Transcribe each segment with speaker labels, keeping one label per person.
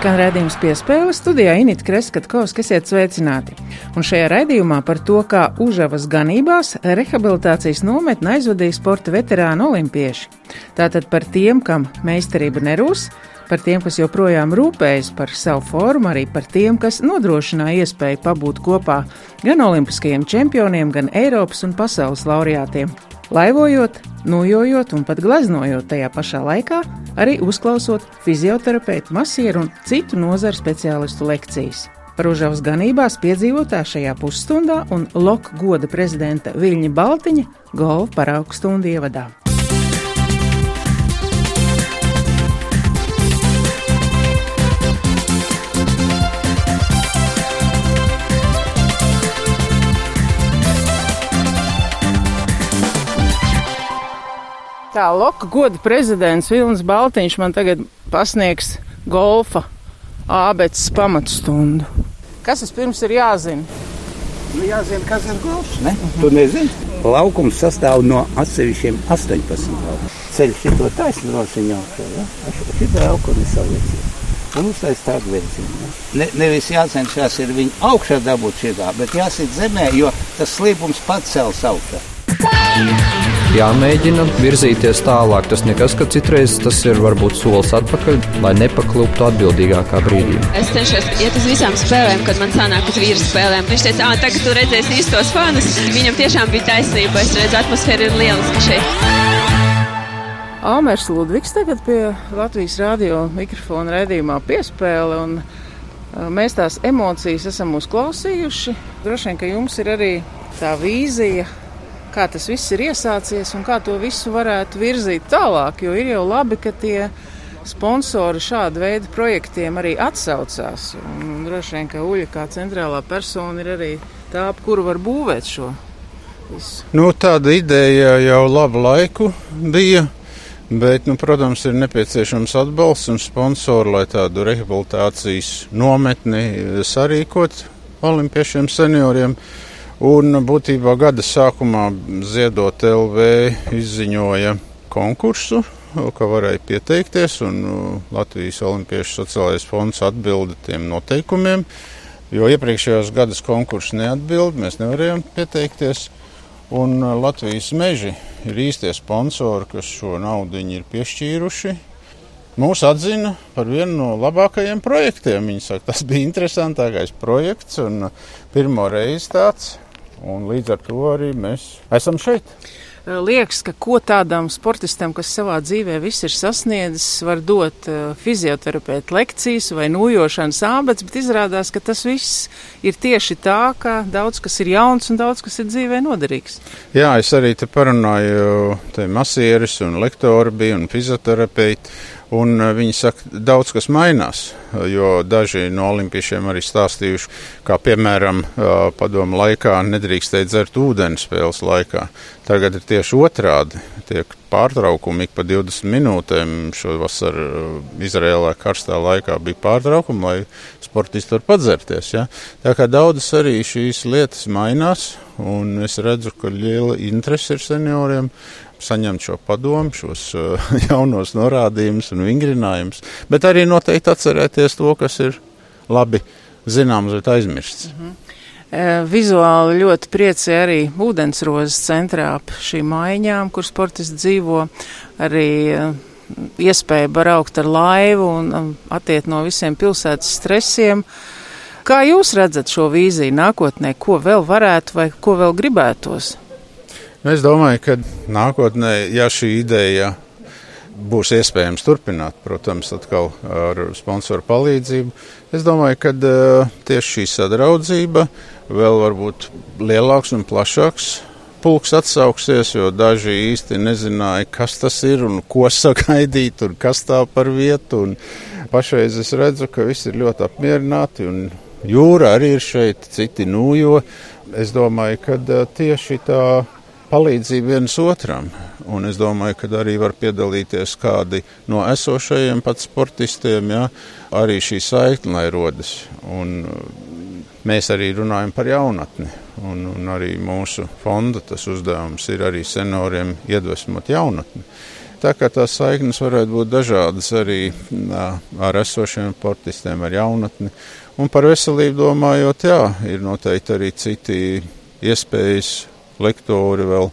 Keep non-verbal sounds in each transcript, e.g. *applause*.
Speaker 1: skan redzējums piespēle studijā Inita Kreskatkovs, kas iet sveicināti. Un šajā redzējumā par to, kā Užavas ganībās rehabilitācijas nometni aizvadīja sporta veterāni olimpieši. Tātad par tiem, kam meistarība nerūs, par tiem, kas joprojām rūpējas par savu formu, arī par tiem, kas nodrošināja iespēju pabūt kopā gan olimpiskajiem čempioniem, gan Eiropas un pasaules laureātiem laivojot, nojojot un pat gleznojot tajā pašā laikā, arī uzklausot fizioterapeitu, masieru un citu nozaru speciālistu lekcijas. Par Užavas ganībās piedzīvotā šajā pusstundā un Loka goda prezidenta Viļņa Baltiņa golfa paraugu stundu ievadā. Tā Loka goda prezidents Vilnis Baltiņš man tagad pasniegs golfa ābeces pamatstundu. Kas vispirms ir jāzina?
Speaker 2: Nu, jāzina, kas ir golfs. Ne? Uh -huh. Tu nezini? Laukums sastāv no atsevišķiem 18 laukiem. Ceļš šito taisnu rosiņu augšā, ja? Šitā auguma saliecina. Un uztais tādu virzienu. Ne, nevis jācenšas ir viņu augšā dabūt šitā, bet jāsit zemē, jo tas slīpums pats cels augšā
Speaker 3: jāmēģina virzīties tālāk. Tas nekas, ka citreiz tas ir varbūt solis atpakaļ, lai nepaklūptu atbildīgākā brīdī.
Speaker 4: Es cenšos iet uz visām spēlēm, kad man sanāk uz vīru spēlēm. Viņš teica, ah, tagad tu redzēsi īstos fanus. Viņam tiešām bija taisnība. Es redzu, atmosfēra ir lieliska šeit.
Speaker 1: Almērs Ludvigs tagad pie Latvijas radio mikrofona redzījumā piespēle. Un... Mēs tās emocijas esam uzklausījuši. Droši vien, ka jums ir arī tā vīzija, kā tas viss ir iesācies un kā to visu varētu virzīt tālāk. Jo ir jau labi, ka tie sponsori šāda veida projektiem arī atsaucās. Un droši vien, ka Uļa kā centrālā persona ir arī tā, ap kuru var būvēt šo visu.
Speaker 5: Nu, tāda ideja jau labu laiku bija. Bet, nu, protams, ir nepieciešams atbalsts un sponsori, lai tādu rehabilitācijas nometni sarīkot olimpiešiem senioriem. Uh, Un būtībā gada sākumā Ziedot LV izziņoja konkursu, ka varēja pieteikties, un Latvijas Olimpiešu sociālais fonds atbilda tiem noteikumiem. Jo iepriekšējos gados konkurss neatbild, mēs nevarējām pieteikties. Un Latvijas meži ir īstie sponsori, kas šo naudu ir piešķīruši. Mūsu atzina par vienu no labākajiem projektiem. Viņi saka, tas bija interesantākais projekts un pirmo reizi tāds. Un līdz ar to arī mēs esam šeit.
Speaker 1: Liekas, ka ko tādam sportistam, kas savā dzīvē viss ir sasniedzis, var dot fizioterapeita lekcijas vai nojošanas ābets, bet izrādās, ka tas viss ir tieši tā, ka daudz kas ir jauns un daudz kas ir dzīvē noderīgs.
Speaker 5: Jā, es arī te parunāju, te masieris un lektori bija un fizioterapeiti. Un eh, viņi saka, daudz kas mainās, jo daži no olimpiešiem arī stāstījuši, kā piemēram eh, padomu laikā nedrīkstēja dzert ūdeni spēles laikā. Tagad ir tieši otrādi. Tiek pārtraukumi ik pa 20 minūtēm. Šovasar eh, Izrēlā karstā laikā bija pārtraukumi, lai sportisti var padzerties. Ja? Tā kā daudzas arī šīs lietas mainās, un es redzu, ka liela interese ir senioriem saņemt šo padomu, šos uh, *laughs* jaunos norādījumus un vingrinājumus, bet arī noteikti atcerēties to, kas ir labi zināms, bet aizmirsts. Mm -hmm.
Speaker 1: Vizuāli ļoti priecē arī ūdensrozes centrā ap šīm maiņām, kur sportisti dzīvo, arī iespēja braukt ar laivu un attiet no visiem pilsētas stresiem. Kā jūs redzat šo vīziju nākotnē, ko vēl varētu vai ko vēl gribētos?
Speaker 5: Nu, es domāju, ka nākotnē, ja šī ideja būs iespējams turpināt, protams, atkal ar sponsoru palīdzību, es domāju, ka tieši šī sadraudzība vēl var būt lielāks un plašāks. Pulks atsauksies, jo daži īsti nezināja, kas tas ir un ko sagaidīt, un kas tā par vietu. Pašreiz es redzu, ka visi ir ļoti apmierināti, un jūra arī ir šeit, citi nūjo. Es domāju, ka tieši tā palīdzību viens otram. Un es domāju, ka arī var piedalīties kādi no esošajiem pat sportistiem, ja, arī šī saikne, rodas. Un uh, mēs arī runājam par jaunatni. Un, un arī mūsu fonda uzdevums ir arī senioriem iedvesmot jaunatni. Tā kā tās saiknes varētu būt dažādas arī ar esošiem sportistiem, ar jaunatni. Un par veselību domājot, jā, ir noteikti arī citi iespējas, lektori vēl,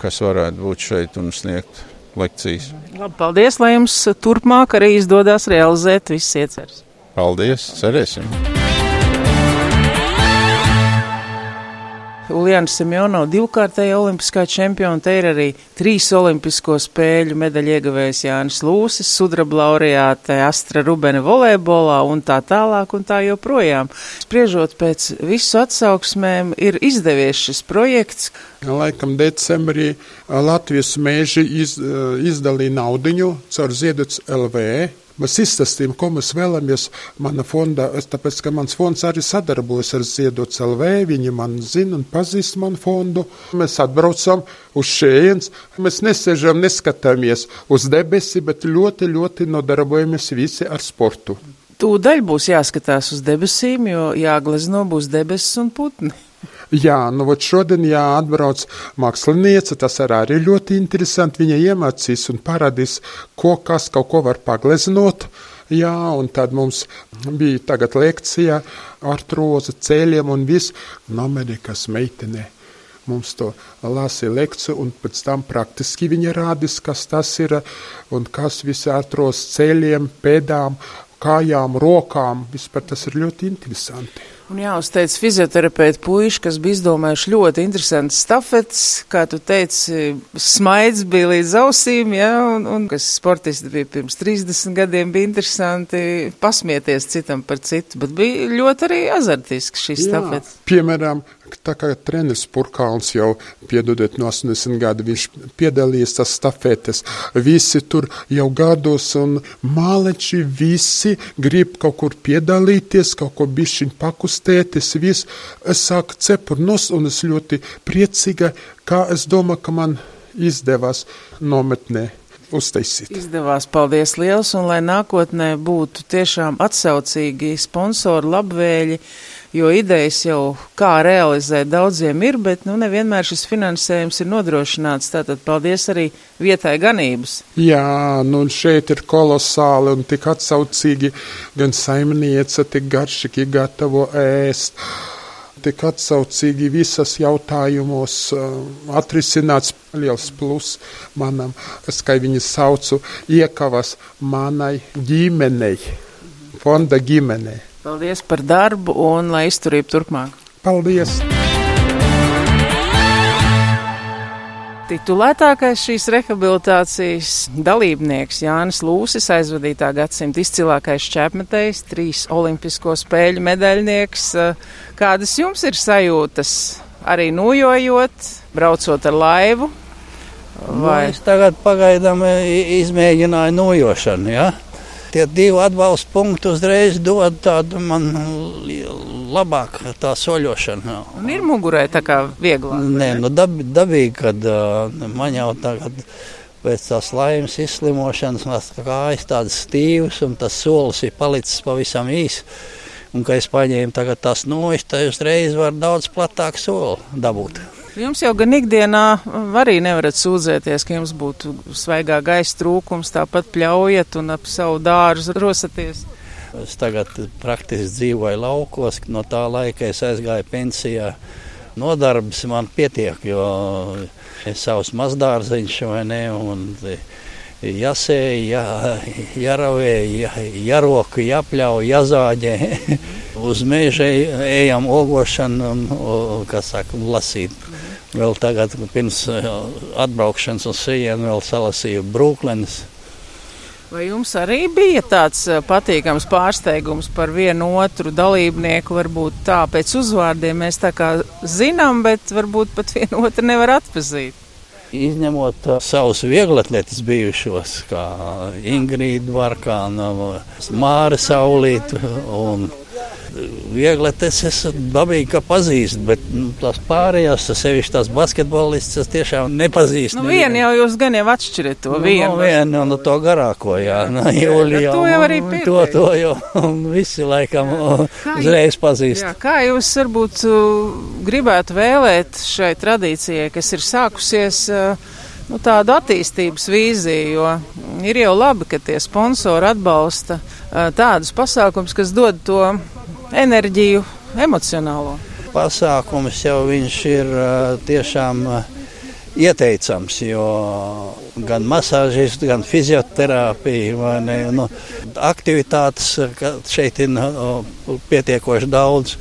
Speaker 5: kas varētu būt šeit un sniegt lekcijas.
Speaker 1: Labi, paldies, lai jums turpmāk arī izdodas realizēt visas ieceres.
Speaker 5: Paldies, cerēsim!
Speaker 1: Uljāna Semjonova divkārtēja olimpiskā čempiona, te ir arī trīs olimpisko spēļu medaļu ieguvējs Jānis Lūsis, sudraba laureāte Astra Rubene volejbolā un tā tālāk un tā joprojām. Spriežot pēc visu atsauksmēm, ir izdevies šis projekts.
Speaker 6: Laikam decembrī Latvijas mēži iz, izdalīja naudiņu caur Ziedots LV Mēs izstāstījām, ko mēs vēlamies mana fonda, tāpēc, ka mans fonds arī sadarbojas ar Ziedots LV, viņi man zina un pazīst manu fondu. Mēs atbraucam uz šejienes, mēs nesēžam, neskatāmies uz debesi, bet ļoti, ļoti nodarbojamies visi ar sportu.
Speaker 1: Tūdaļ būs jāskatās uz debesīm, jo jāglezno būs debesis un putni.
Speaker 6: Jā, nu vat šodien jāatbrauc māksliniece, tas arī, arī ļoti interesanti. Viņa iemācīs un parādīs, ko kas kaut ko var pagleznot. Jā, un tad mums bija tagad lekcija ar troza ceļiem un viss. Un Amerikas meitene mums to lasīja lekciju, un pēc tam praktiski viņa rādīs, kas tas ir un kas visi atros ceļiem, pēdām, kājām, rokām. Vispār tas ir ļoti interesanti.
Speaker 1: Un jāuzteic fizioterapeiti puiši, kas bija izdomājuši ļoti interesantas stafetes, kā tu teici, smaids bija līdz ausīm, ja, un, un kas sportisti bija pirms 30 gadiem, bija interesanti. Pasmieties citam par citu, bet bija ļoti arī azartiski šīs stafetes.
Speaker 6: Piemēram, tā kā treneris Purkāns jau, piedodiet, no 80 gadu, viņš piedalījies tas stafetes, visi tur jau gados, un māleči visi grib kaut kur piedalīties, kaut ko bišķiņ pakustēties, viss. Es sāku cepurnos, un es ļoti priecīga, kā es domāju, ka man izdevās nometnē uztaisīt.
Speaker 1: Izdevās, paldies liels, un lai nākotnē būtu tiešām atsaucīgi sponsori, labvēļi, jo idejas jau kā realizēt daudziem ir, bet nu nevienmēr šis finansējums ir nodrošināts. Tātad paldies arī vietai ganības.
Speaker 6: Jā, nu šeit ir kolosāli un tik atsaucīgi gan saimniece, tik garšīgi gatavo ēst tik atsaucīgi visas jautājumos atrisināts liels plus manam, es kā viņu saucu, iekavas manai ģimenei, fonda ģimenei.
Speaker 1: Paldies par darbu un lai izturību turpmāk.
Speaker 6: Paldies!
Speaker 1: Titulētākais šīs rehabilitācijas dalībnieks Jānis Lūsis, aizvadītā gadsimta izcilākais čēpmetējs, trīs olimpisko spēļu medaļnieks. Kādas jums ir sajūtas arī nojojot, braucot ar laivu?
Speaker 7: Vai? Nu, es tagad pagaidām izmēģināju nojošanu. Ja? Tie divi atbalsta punkti uzreiz dod tādu man labāku tā soļošanu.
Speaker 1: Un ir mugurē tā kā vieglāk?
Speaker 7: Nē, nu dab, dabīgi, kad man jau tagad pēc tās laimes izslimošanas mans kājas tādas stīvas un tas solis ir palicis pavisam īs. Un, kad es paņēmu tagad tās nojas, tad uzreiz var daudz platāk soli dabūt.
Speaker 1: Jums jau gan ikdienā arī nevarat sūdzēties, ka jums būtu svaigā gaisa trūkums, tāpat pļaujat un ap savu dārzu rosaties.
Speaker 7: Es tagad praktiski dzīvoju laukos, no tā laika es aizgāju pensijā. Nodarbs man pietiek, jo es savus mazdārziņš vai ne, un jāsēja, jā, jāravē, jā, jāroka, jāpļauj, jāzāģē. *laughs* Uz meža ejam ogošanu un, kā saka, lasīt. Vēl tagad, pirms eh, atbraukšanas uz Sienu, vēl salasīju Brooklyn.
Speaker 1: Vai jums arī bija tāds eh, patīkams pārsteigums par vienu otru dalībnieku? Varbūt tā pēc uzvārdiem mēs tā kā zinām, bet varbūt pat vienu otru nevar atpazīt.
Speaker 7: Izņemot savus vieglatlētus bijušos, kā Ingrīda Varkāna, Māra Saulīta un viegli tas es dabīgi, ka pazīst, bet nu, tās pārējās, tas sevišķi tās basketbolistas, es tiešām nepazīstu.
Speaker 1: Nu, vienu jau jūs gan jau atšķirat to
Speaker 7: nu,
Speaker 1: vienu.
Speaker 7: Nu, vienu, nu, to garāko, jā. Nu, Jūlijā,
Speaker 1: to jau arī pieteikt.
Speaker 7: To, to jau *laughs* visi laikam kā uzreiz pazīst.
Speaker 1: Jā, kā jūs varbūt gribētu vēlēt šai tradīcijai, kas ir sākusies nu, tādu attīstības vīziju, jo ir jau labi, ka tie sponsori atbalsta tādus pasākums, kas dod to enerģiju emocionālo.
Speaker 7: Pasākums jau viņš ir tiešām ieteicams, jo gan masāžists, gan fizioterapija, ne, nu, aktivitātes šeit ir pietiekoši daudz.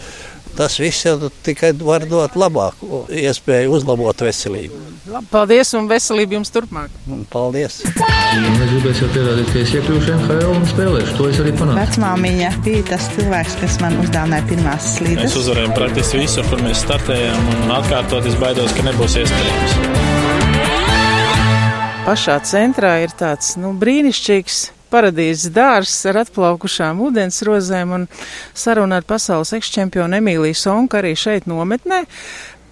Speaker 7: Tas viss jau tikai var dot labāku iespēju uzlabot veselību.
Speaker 1: Labi, paldies un veselību jums turpmāk.
Speaker 7: Un paldies!
Speaker 8: Es gribēju pierādīt, ka es iekļūšu NHL un spēlēšu. To es arī panācu.
Speaker 9: Vecmāmiņa bija tas cilvēks, kas man uzdāvināja pirmās slīdes.
Speaker 10: Mēs uzvarējām praktiski visur, kur mēs startējām, un atkārtot es baidos, ka nebūs iespējams.
Speaker 1: Pašā centrā ir tāds nu, brīnišķīgs paradīzes dārzs ar atplaukušām ūdensrozēm un saruna ar pasaules ekšķempionu Emīliju Sonku arī šeit nometnē.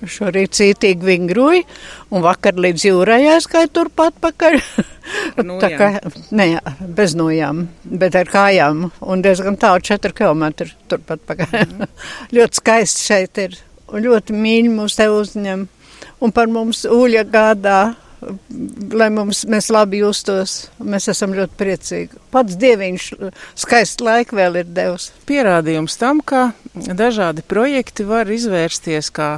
Speaker 11: Šorīt cītīgi vingroju, un vakar līdz jūrai aizgāju turpat pakaļ. *laughs* Tā kā, ne, bez nojām, bet ar kājām, un diezgan tālu 4 km turpat pakaļ. Mm. *laughs* ļoti skaisti šeit ir, un ļoti mīļi mūs te uzņem, un par mums ūļa gādā lai mums, mēs labi justos. Mēs esam ļoti priecīgi. Pats dieviņš skaistu laiku vēl ir devis.
Speaker 1: Pierādījums tam, ka dažādi projekti var izvērsties kā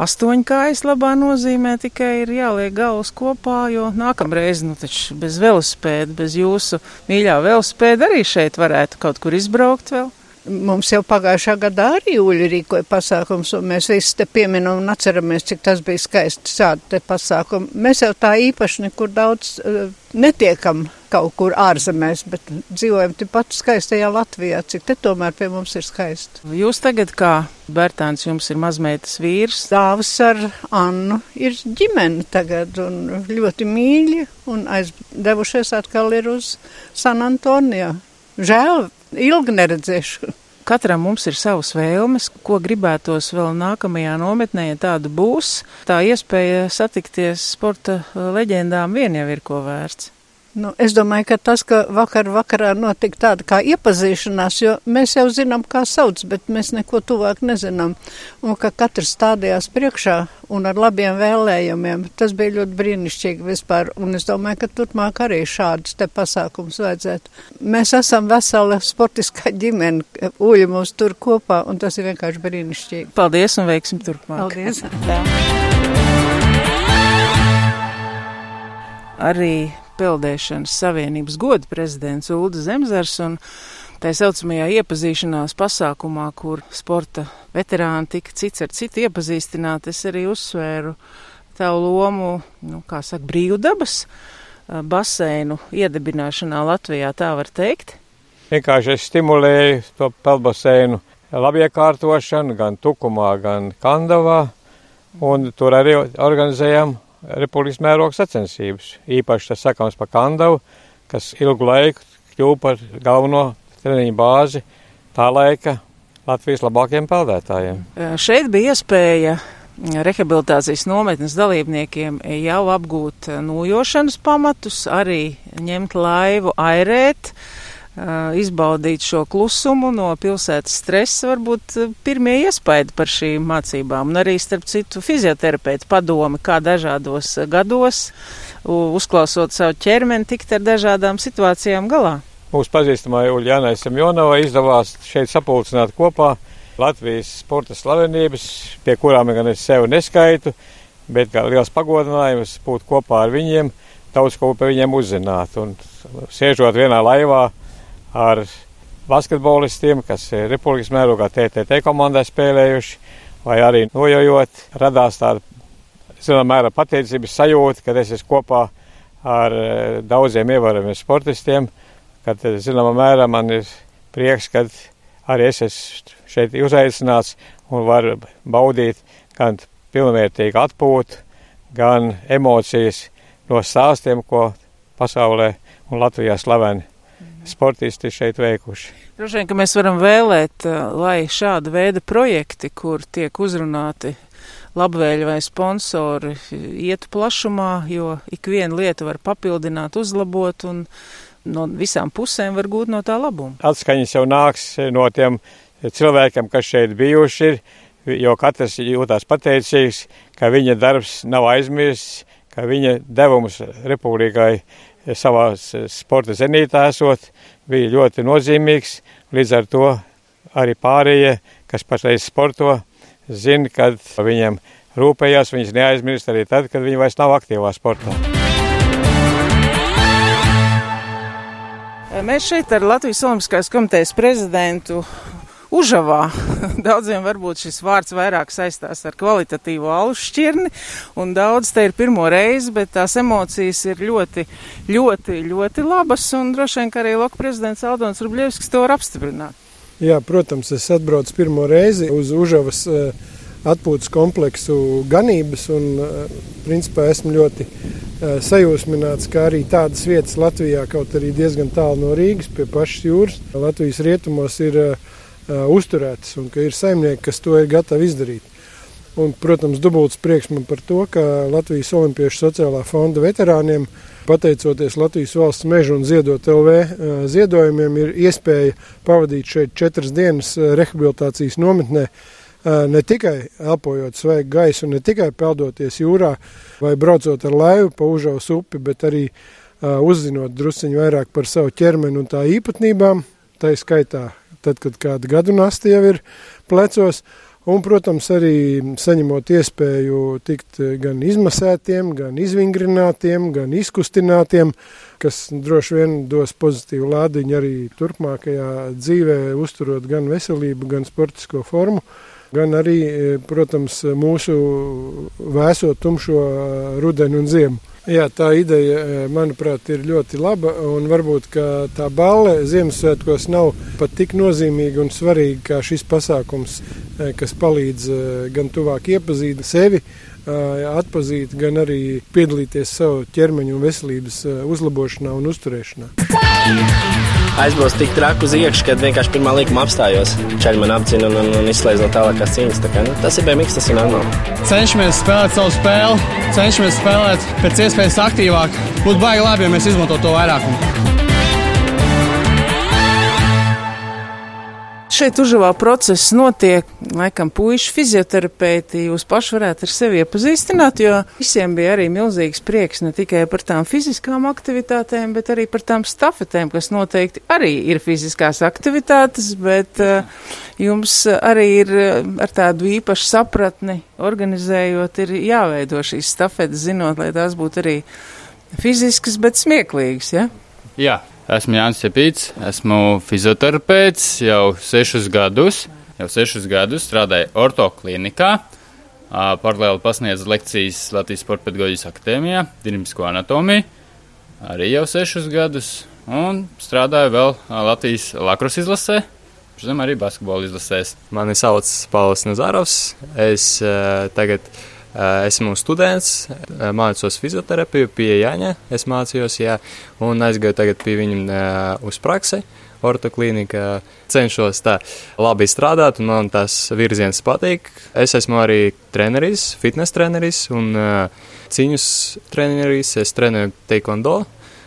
Speaker 1: astoņkājas labā nozīmē, tikai ir jāliek galvas kopā, jo nākamreiz, nu taču bez velospēda, bez jūsu mīļā velospēda arī šeit varētu kaut kur izbraukt vēl.
Speaker 11: Mums jau pagājušā gadā arī Uļi rīkoja pasākums, un mēs visi te pieminam un atceramies, cik tas bija skaisti šādi te pasākumi. Mēs jau tā īpaši nekur daudz uh, netiekam kaut kur ārzemēs, bet dzīvojam tepat skaistajā Latvijā, cik te tomēr pie mums ir skaisti.
Speaker 1: Jūs tagad kā Bērtāns jums ir mazmeitas vīrs?
Speaker 11: Dāvas ar Annu ir ģimene tagad un ļoti mīļi un aizdevušies atkal ir uz San Antonio. Žēl, ilgi neredzēšu.
Speaker 1: Katram mums ir savas vēlmes, ko gribētos vēl nākamajā nometnē, ja tāda būs. Tā iespēja satikties sporta leģendām vien jau ir ko vērts.
Speaker 11: Nu, es domāju, ka tas, ka vakar vakarā notika tāda kā iepazīšanās, jo mēs jau zinām, kā sauc, bet mēs neko tuvāk nezinām. Un ka katrs stādījās priekšā un ar labiem vēlējumiem, tas bija ļoti brīnišķīgi vispār. Un es domāju, ka turpmāk arī šādus te pasākums vajadzētu. Mēs esam vesela sportiskā ģimene, uļi mūs tur kopā, un tas ir vienkārši brīnišķīgi.
Speaker 1: Paldies un veiksim turpmāk.
Speaker 11: Paldies!
Speaker 1: arī Peldēšanas Savienības goda prezidents Ulda Zemzars un tā saucamajā iepazīšanās pasākumā, kur sporta veterāni tika cits ar citu iepazīstināti, es arī uzsvēru tavu lomu, nu, kā saka, brīvdabas baseinu iedibināšanā Latvijā, tā var teikt.
Speaker 12: Vienkārši es stimulēju to peldbaseinu labiekārtošanu gan Tukumā, gan Kandavā, un tur arī organizējām republikas mēroga sacensības. Īpaši tas sakāms par Kandavu, kas ilgu laiku kļuva par galveno treniņu bāzi tā laika Latvijas labākajiem peldētājiem.
Speaker 1: Šeit bija iespēja rehabilitācijas nometnes dalībniekiem jau apgūt nojošanas pamatus, arī ņemt laivu, airēt, uh, izbaudīt šo klusumu no pilsētas stresa, varbūt pirmie iespaidi par šīm mācībām. Un arī, starp citu, fizioterapeita padomi, kā dažādos gados, uzklausot savu ķermeni, tikt ar dažādām situācijām galā.
Speaker 12: Mūsu pazīstamā Uljānai Samjonovai izdevās šeit sapulcināt kopā Latvijas sporta slavenības, pie kurām gan es sevi neskaitu, bet kā liels pagodinājums būt kopā ar viņiem, daudz ko par viņiem uzzināt. Un sēžot vienā laivā, ar basketbolistiem, kas ir Republikas mērogā TTT komandai spēlējuši, vai arī nojojot, radās tāda, zinām, mērā pateicības sajūta, kad es esmu kopā ar eh, daudziem ievērojumiem sportistiem, kad, eh, zināmā mērā, man ir prieks, ka arī es esmu šeit uzaicināts un varu baudīt gan pilnvērtīgu atpūtu, gan emocijas no stāstiem, ko pasaulē un Latvijā slaveni sportisti šeit veikuši.
Speaker 1: Droši vien, ka mēs varam vēlēt, eh, lai šāda veida projekti, kur tiek uzrunāti labvēļi vai sponsori, ietu plašumā, jo ik viena lieta var papildināt, uzlabot un no visām pusēm var gūt no tā labumu.
Speaker 12: Atskaņas jau nāks no tiem cilvēkiem, kas šeit bijuši ir, jo katrs jūtās pateicīgs, ka viņa darbs nav aizmirsts, ka viņa devums republikai savā sporta zenītā esot bija ļoti nozīmīgs. Līdz ar to arī pārējie, kas pašreiz sporto, zina, kad viņiem rūpējās, viņas neaizmirst arī tad, kad viņi vairs nav aktīvā sportā.
Speaker 1: Mēs šeit ar Latvijas Olimpiskās komitejas prezidentu Užavā. *laughs* Daudziem varbūt šis vārds vairāk saistās ar kvalitatīvo alus šķirni, un daudz te ir pirmo reizi, bet tās emocijas ir ļoti, ļoti, ļoti labas, un droši vien, ka arī Loka prezidents Aldons Rubļevskis to var apstiprināt.
Speaker 13: Jā, protams, es atbraucu pirmo reizi uz Užavas atpūtas kompleksu ganības, un principā esmu ļoti sajūsmināts, ka arī tādas vietas Latvijā, kaut arī diezgan tālu no Rīgas, pie pašas jūras, Latvijas rietumos ir uh, uzturētas un ka ir saimnieki, kas to ir gatavi izdarīt. Un, protams, dubults prieks man par to, ka Latvijas Olimpiešu sociālā fonda veterāniem, pateicoties Latvijas valsts meža un ziedot LV ziedojumiem, ir iespēja pavadīt šeit četras dienas rehabilitācijas nometnē, ne tikai elpojot svaigu gaisu, ne tikai peldoties jūrā vai braucot ar laivu pa Užaus upi, bet arī uzzinot drusciņu vairāk par savu ķermeni un tā īpatnībām, tā skaitā tad, kad kāda gadu nasta jau ir plecos. Un, protams, arī saņemot iespēju tikt gan izmasētiem, gan izvingrinātiem, gan izkustinātiem, kas droši vien dos pozitīvu lādiņu arī turpmākajā dzīvē, uzturot gan veselību, gan sportisko formu, gan arī, protams, mūsu vēso tumšo rudeni un ziemu. Jā, tā ideja, eh, manuprāt, ir ļoti laba. Varbūt tā balva Ziemassvētkos nav pat tik nozīmīga un svarīga kā šis pasākums, eh, kas palīdz eh, gan tuvāk iepazīt sevi, atpazīt, gan arī piedalīties savu ķermeņa un veselības uzlabošanā un uzturēšanā
Speaker 14: aizbraucu tik traku uz iekšā, kad vienkārši pirmā līnija apstājos. Čaļi man apcina un, un, un izslēdz no tālākās cīņas. Tā kā, nu, tas ir BMX, tas ir normāli.
Speaker 15: Cenšamies spēlēt savu spēli, cenšamies spēlēt pēc iespējas aktīvāk. Būtu baigi labi, ja mēs izmantotu to vairāk.
Speaker 1: Šeit užavā process notiek, laikam, puiši fizioterapeiti. Jūs paši varētu ar sevi iepazīstināt, jo visiem bija arī milzīgs prieks ne tikai par tām fiziskām aktivitātēm, bet arī par tām stafetēm, kas noteikti arī ir fiziskās aktivitātes, bet uh, jums arī ir eh, ar tādu īpašu sapratni organizējot, ir jāveido šīs stafetes, zinot, lai tās būtu arī fiziskas, bet smieklīgas, ja?
Speaker 16: Jā, Esmu Jānis Cepīts, esmu fizioterapeits jau sešus gadus. Jau sešus gadus strādāju ortoklinikā, paralēli pasniedzu lekcijas Latvijas Sporta pedagoģijas akadēmijā, dinamisko anatomiju, arī jau sešus gadus, un strādāju vēl Latvijas lakros izlasē, zem arī basketbola izlasēs.
Speaker 17: Mani sauc Pauls Nazārovs, es uh, tagad Eh, esmu students, eh, mācos fizioterapiju pie Jāņa. Es mācījos, jā, un aizgāju tagad pie viņa eh, uz praksi. Ortoklinika cenšos tā labi strādāt, un man tas virziens patīk. Es esmu arī treneris, fitnes treneris un uh, cīņas treneris. Es trenēju taekwondo,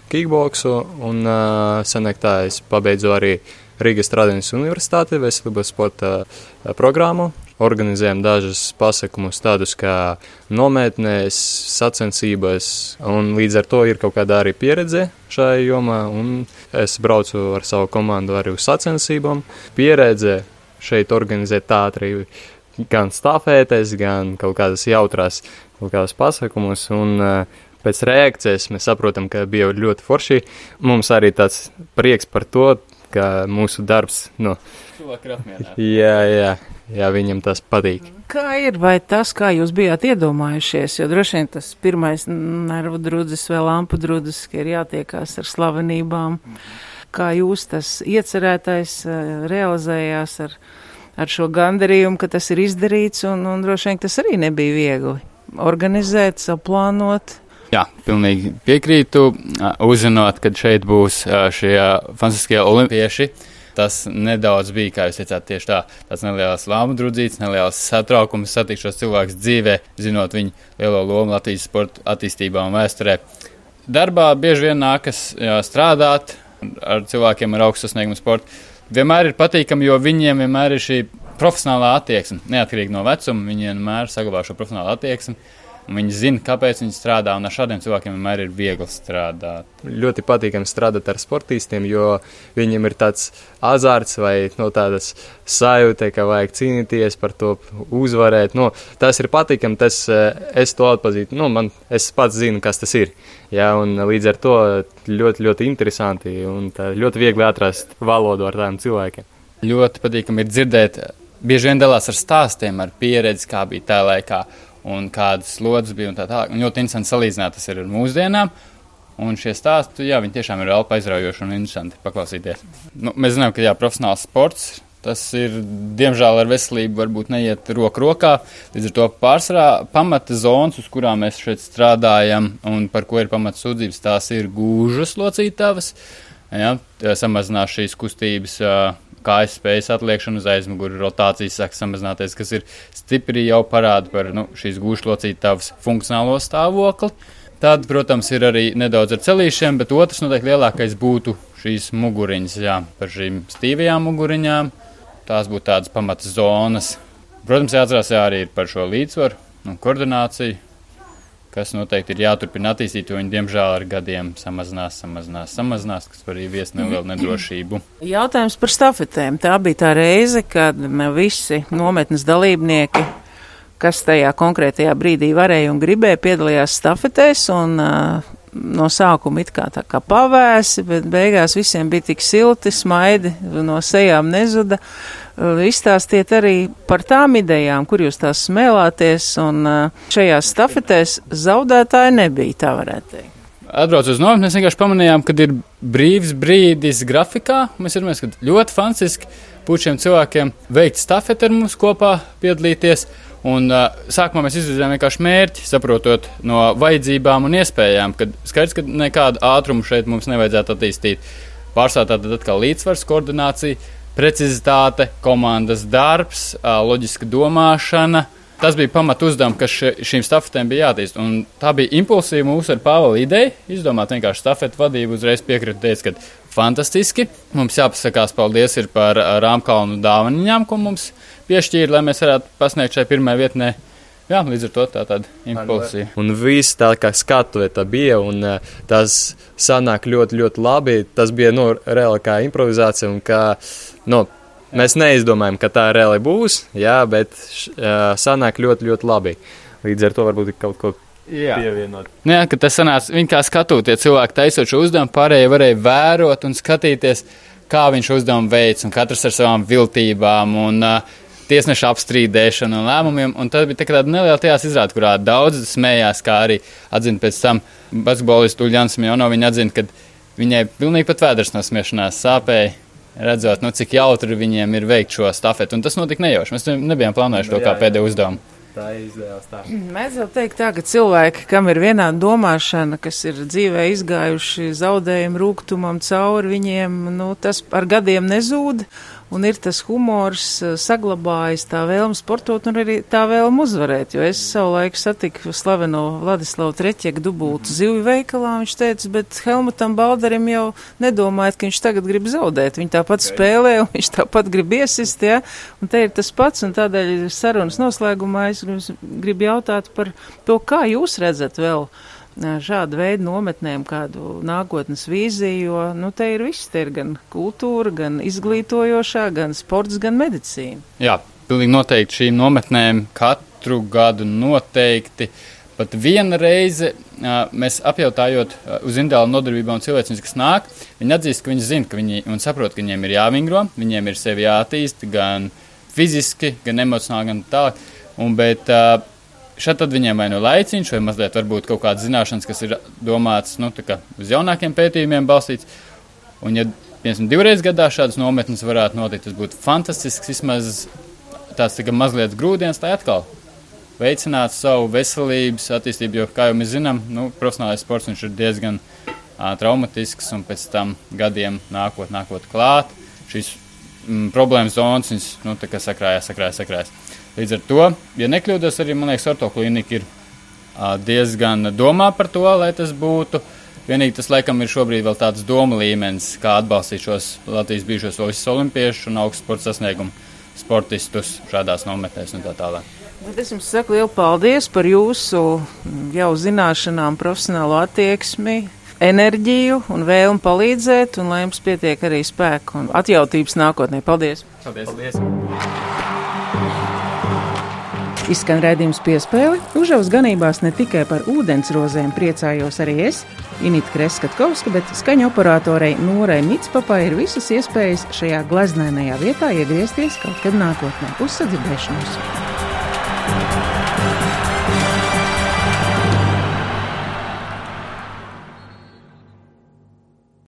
Speaker 17: kickboksu, un uh, senāk tā es pabeidzu arī Rīgas Tradiņas Universitāti veselības sporta programmu organizējam dažus pasākumus, tādus kā nometnēs, sacensības, un līdz ar to ir kaut kāda arī pieredze šajā jomā. Es braucu ar savu komandu arī uz sacensībām. Pieredze šeit organizēt arī gan stāvēties, gan kaut kādas jautrās, kaut kādas pasākumus. Un, uh, Pēc reakcijas mēs saprotam, ka bija ļoti forši. Mums arī tāds prieks par to, ka mūsu darbs. Nu. Jā, jā, jā, viņam tas patīk.
Speaker 1: Kā ir, vai tas, kā jūs bijāt iedomājušies, jo droši vien tas pirmais nervu drudzis vai lampu drudzis, ka ir jātiekās ar slavenībām, kā jūs tas iecerētais eh, realizējās ar, ar šo gandarījumu, ka tas ir izdarīts, un, un droši vien tas arī nebija viegli organizēt, saplānot.
Speaker 16: Jā, pilnīgi piekrītu. Uzzinot, kad šeit būs šie fantastiskie olimpieši, tas nedaudz bija, kā jūs teicāt, tieši tā, tāds neliels lāmu drudzīts, neliels satraukums satikt šos cilvēkus dzīvē, zinot viņu lielo lomu Latvijas sporta attīstībā un vēsturē. Darbā bieži vien nākas strādāt ar cilvēkiem ar augstu sasniegumu sportu. Vienmēr ir patīkami, jo viņiem vienmēr ir šī profesionālā attieksme. Neatkarīgi no vecuma, viņi vienmēr saglabā šo profesionālo attieksmi Viņi zina, kāpēc viņi strādā, un ar šādiem cilvēkiem vienmēr ir viegli strādāt.
Speaker 17: Ļoti patīkami strādāt ar sportistiem, jo viņiem ir tāds azarts vai no tādas sajūta, ka vajag cīnīties par to, uzvarēt. No, tas ir patīkami, tas eh, es to atpazīstu. No, man, es pats zinu, kas tas ir. Ja, līdz ar to ļoti, ļoti interesanti un ļoti viegli atrast valodu ar tādiem cilvēkiem.
Speaker 16: Ļoti patīkami ir dzirdēt, bieži vien dalās ar stāstiem, ar pieredzi, kā bija tajā laikā un kādas slodzes bija un tā tālāk. Un ļoti interesanti salīdzināt tas ar mūsdienām. Un šie stāsti, jā, viņi tiešām ir elpa aizraujoši un interesanti paklausīties. Nu, mēs zinām, ka jā, profesionāls sports, tas ir, diemžēl, ar veselību varbūt neiet roku rokā. Līdz ar to pārsvarā pamata zonas, uz kurām mēs šeit strādājam un par ko ir pamata sūdzības, tās ir gūžas locītavas. Jā, samazinās šīs kustības. Uh, kājas spējas atliekšana uz aizmuguri, rotācijas sāk samazināties, kas ir stipri jau parāda par nu, šīs gūšlocītavas funkcionālo stāvokli. Tad, protams, ir arī nedaudz ar celīšiem, bet otrs noteikti lielākais būtu šīs muguriņas, jā, par šīm stīvajām muguriņām. Tās būtu tādas pamatas zonas. Protams, jāatcerās jā, arī par šo līdzsvaru un koordināciju kas noteikti ir jāturpina attīstīt, jo viņi diemžēl ar gadiem samazinās, samazinās, samazinās, kas var arī viest nelielu nedrošību.
Speaker 1: Jautājums par stafetēm. Tā bija tā reize, kad visi nometnes dalībnieki, kas tajā konkrētajā brīdī varēja un gribēja, piedalījās stafetēs un uh, no sākuma it kā tā kā pavēsi, bet beigās visiem bija tik silti, smaidi, no sejām nezuda. Izstāstiet arī par tām idejām, kur jūs tās smēlāties, un šajās stafetēs zaudētāji nebija, tā varētu teikt.
Speaker 16: Atbraucot uz nometni, mēs vienkārši pamanījām, ka ir brīvs brīdis grafikā. Mēs redzam, ka ļoti fantastiski būt šiem cilvēkiem veikt stafeti ar mums kopā, piedalīties. Un, uh, sākumā mēs izvirzījām vienkārši mērķi, saprotot no vajadzībām un iespējām, ka skaidrs, ka nekādu ātrumu šeit mums nevajadzētu attīstīt. Pārsvarā tad atkal līdzsvars, koordinācija, precizitāte, komandas darbs, loģiska domāšana. Tas bija pamat uzdevums, kas šīm stafetēm bija jātīst. Un tā bija impulsīva mūsu ar Pāvela ideja. Izdomāt vienkārši stafetu vadību, uzreiz piekrita, teica, ka fantastiski. Mums jāpasakās paldies par Rāmkalnu dāvaniņām, ko mums piešķīra, lai mēs varētu pasniegt šai pirmajai vietnē. Jā, līdz ar to tā tāda impulsija.
Speaker 17: Un viss tā kā skatuve bija, un uh, tas sanāk ļoti, ļoti labi. Tas bija, nu, reāli kā improvizācija, un kā, nu, mēs neizdomājam, ka tā reāli būs, jā, bet uh, sanāk ļoti, ļoti labi. Līdz ar to varbūt kaut ko Jā. pievienot.
Speaker 16: Nu jā, ka tas sanāca, viņi kā skatoties cilvēku taisot šo uzdevumu, pārējie varēja vērot un skatīties, kā viņš uzdevumu veids, un katrs ar savām viltībām. Un, uh, tiesneša apstrīdēšanu un lēmumiem. Un tad bija tā tāda neliela tajās izrāde, kurā daudz smējās, kā arī atzina pēc tam basketbolists Uljans Mjono. Viņa atzina, ka viņai pilnīgi pat vēders no smiešanās sāpēja. Redzot, nu, cik jautri viņiem ir veikt šo stafeti. Un tas notika nejauši. Mēs nebijām plānojuši to kā pēdējo uzdevumu
Speaker 17: tā izdevās. Tā.
Speaker 1: Mēdz jau teikt tā, ka cilvēki, kam ir vienāda domāšana, kas ir dzīvē izgājuši zaudējumu rūgtumam cauri viņiem, nu, tas ar gadiem nezūd un ir tas humors eh, saglabājis, tā vēlme sportot un arī tā vēlme uzvarēt. Jo es savulaik satiku slaveno Vladislavu Treķeku dubultu zivju veikalā, viņš teica, bet Helmutam Baldarim jau nedomājot, ka viņš tagad grib zaudēt. Viņš tāpat okay. spēlē un viņš tāpat grib iesist, ja, un te ir tas pats, un tādēļ sarunas noslēgumā es gribu jautāt par to, kā jūs redzat vēl šāda veida nometnēm kādu nākotnes vīziju, jo, nu, te ir viss, te ir gan kultūra, gan izglītojošā, gan sports, gan medicīna.
Speaker 16: Jā, pilnīgi noteikti šīm nometnēm katru gadu noteikti. Pat viena reize mēs apjautājot uz individuālu nodarbību un cilvēkiem, kas nāk, viņi atzīst, ka viņi zina, ka viņi un saprot, ka viņiem ir jāvingro, viņiem ir sevi jāattīst gan fiziski, gan emocionāli, gan tālāk. Un, bet, uh, Šeit viņiem vai nu laiciņš, vai mazliet varbūt kaut kādas zināšanas, kas ir domātas nu, uz jaunākiem pētījumiem balstīts. Un, ja piemēram divreiz gadā šādas nometnes varētu notikt, tas būtu fantastisks, vismaz tāds tikai mazliet grūdienis, lai atkal veicinātu savu veselības attīstību, jo, kā jau mēs zinām, nu, profesionālais sports ir diezgan uh, traumatisks, un pēc tam gadiem nākot, nākot klāt, šīs mm, problēmas zonas, viņas, nu, tā sakrājās, sakrājās, sakrājās. Līdz ar to, ja nekļūdos, arī man liekas, ortoklinika ir diezgan domā par to, lai tas būtu. Vienīgi tas, laikam, ir šobrīd vēl tāds doma līmenis, kā atbalstīt šos Latvijas bijušos olimpiešus un augstu sporta sasniegumu sportistus šādās nometnēs un tā tālāk.
Speaker 1: Bet es jums saku lielu paldies par jūsu jau zināšanām, profesionālo attieksmi, enerģiju un vēlmu palīdzēt, un lai jums pietiek arī spēku un atjautības nākotnē. Paldies!
Speaker 16: Paldies! Paldies.
Speaker 1: Izskan redzējums piespēle. Užavas ganībās ne tikai par ūdensrozēm priecājos arī es, Inita Kreskatkovska, bet skaņu operatorei Norai Mitspapai ir visas iespējas šajā gleznainajā vietā iegriezties kaut kad nākotnē. Uz sadzirdēšanos!